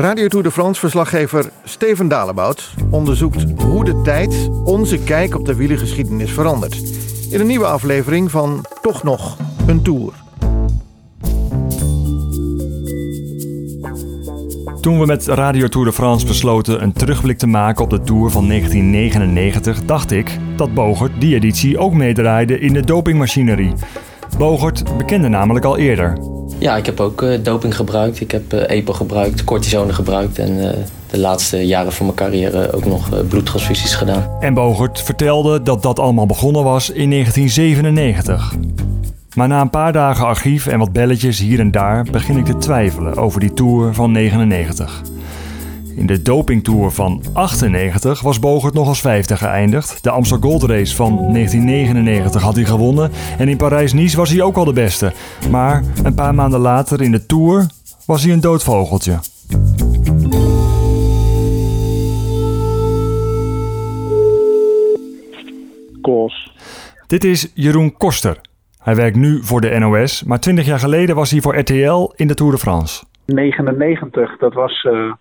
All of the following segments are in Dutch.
Radio Tour de France verslaggever Steven Dalebout onderzoekt hoe de tijd onze kijk op de wielergeschiedenis verandert. In een nieuwe aflevering van Toch nog een Tour. Toen we met Radio Tour de France besloten een terugblik te maken op de Tour van 1999, dacht ik dat Bogert die editie ook meedraaide in de dopingmachinerie. Bogert bekende namelijk al eerder. Ja, ik heb ook uh, doping gebruikt. Ik heb uh, EPO gebruikt, cortisone gebruikt en uh, de laatste jaren van mijn carrière ook nog bloedtransfusies gedaan. En Bogert vertelde dat dat allemaal begonnen was in 1997. Maar na een paar dagen archief en wat belletjes hier en daar begin ik te twijfelen over die tour van 99. In de dopingtour van 98 was Bogert nog als vijfde geëindigd. De Amstel Gold Race van 1999 had hij gewonnen. En in Parijs-Nice was hij ook al de beste. Maar een paar maanden later in de Tour was hij een doodvogeltje. Kos. Dit is Jeroen Koster. Hij werkt nu voor de NOS, maar 20 jaar geleden was hij voor RTL in de Tour de France. 99, dat was uh,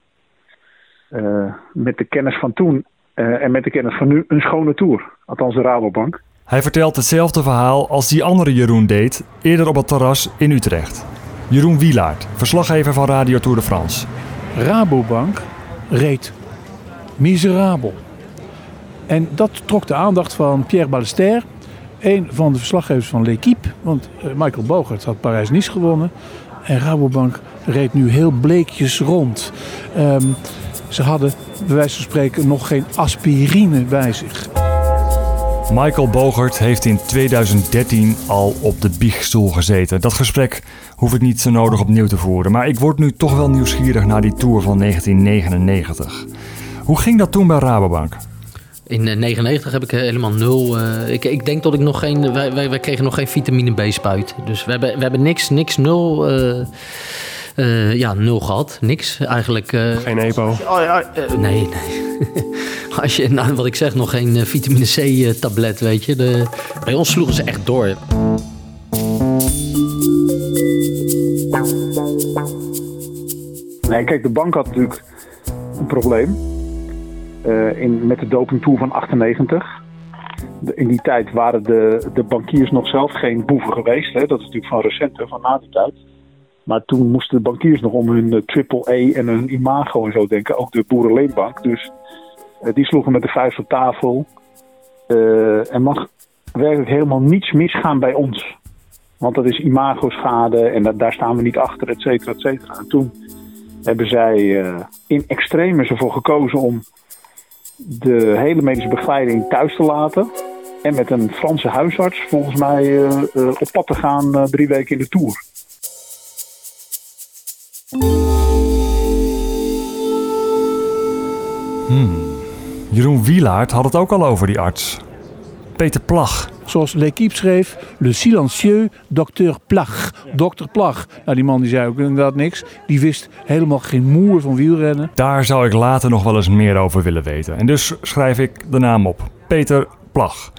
uh, met de kennis van toen uh, en met de kennis van nu een schone Tour. Althans de Rabobank. Hij vertelt hetzelfde verhaal als die andere Jeroen deed, eerder op het terras in Utrecht. Jeroen Wielaert, verslaggever van Radio Tour de France. Rabobank reed miserabel. En dat trok de aandacht van Pierre Ballester, een van de verslaggevers van L'Equipe. Want uh, Michael Bogert had Parijs-Nice gewonnen. En Rabobank reed nu heel bleekjes rond. Um, ze hadden, bij wijze van spreken, nog geen aspirine bij zich. Michael Bogert heeft in 2013 al op de biechtstoel gezeten. Dat gesprek hoef ik niet zo nodig opnieuw te voeren. Maar ik word nu toch wel nieuwsgierig naar die Tour van 1999. Hoe ging dat toen bij Rabobank? In 99 heb ik helemaal nul. Uh, ik, ik, denk dat ik nog geen. Wij, wij, wij, kregen nog geen vitamine B-spuit. Dus we hebben, we hebben niks, niks nul. Uh, uh, ja, nul gehad. Niks eigenlijk. geen EPO? Oh, ja, nee, nee. Als je, nou, wat ik zeg, nog geen vitamine C-tablet, weet je. De, bij ons sloegen ze echt door. Nee, kijk, de bank had natuurlijk een probleem. Uh, in, met de dopingtour van 98. De, in die tijd waren de, de bankiers nog zelf geen boeven geweest. Hè? Dat is natuurlijk van recent, hè, van na die tijd. Maar toen moesten de bankiers nog om hun uh, triple E en hun imago en zo denken. Ook de Boerenleenbank. Dus uh, die sloegen met de vuist op tafel. er mag werkelijk helemaal niets misgaan bij ons. Want dat is imago-schade en daar staan we niet achter, et cetera, et cetera. En toen hebben zij in extremis ervoor gekozen om de hele medische begeleiding thuis te laten. En met een Franse huisarts volgens mij uh, uh, op pad te gaan uh, drie weken in de Tour. Jeroen Wielaert had het ook al over die arts. Peter Plag. Zoals L'Equipe schreef, le silencieux docteur Plag. Dokter Plag. Nou, die man die zei ook inderdaad niks. Die wist helemaal geen moer van wielrennen. Daar zou ik later nog wel eens meer over willen weten. En dus schrijf ik de naam op. Peter Plag.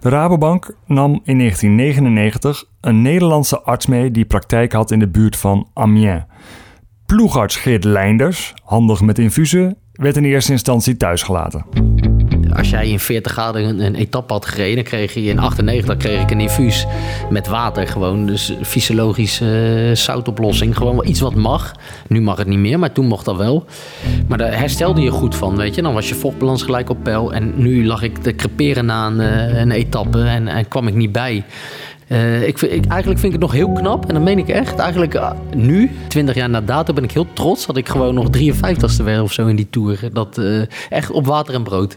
De Rabobank nam in 1999 een Nederlandse arts mee die praktijk had in de buurt van Amiens. Ploegarts Geert Leinders, handig met infusen, werd in eerste instantie thuisgelaten. Als jij in 40 graden een, een etappe had gereden, kreeg je in 98 kreeg ik een infuus met water. Gewoon, dus fysiologische uh, zoutoplossing. Gewoon iets wat mag. Nu mag het niet meer, maar toen mocht dat wel. Maar daar herstelde je goed van, weet je. Dan was je vochtbalans gelijk op peil. En nu lag ik te creperen na een, uh, een etappe en, en kwam ik niet bij. Uh, ik, ik, eigenlijk vind ik het nog heel knap. En dat meen ik echt. Eigenlijk nu, 20 jaar na dato, ben ik heel trots dat ik gewoon nog 53ste werd of zo in die tour. Dat echt op water en brood.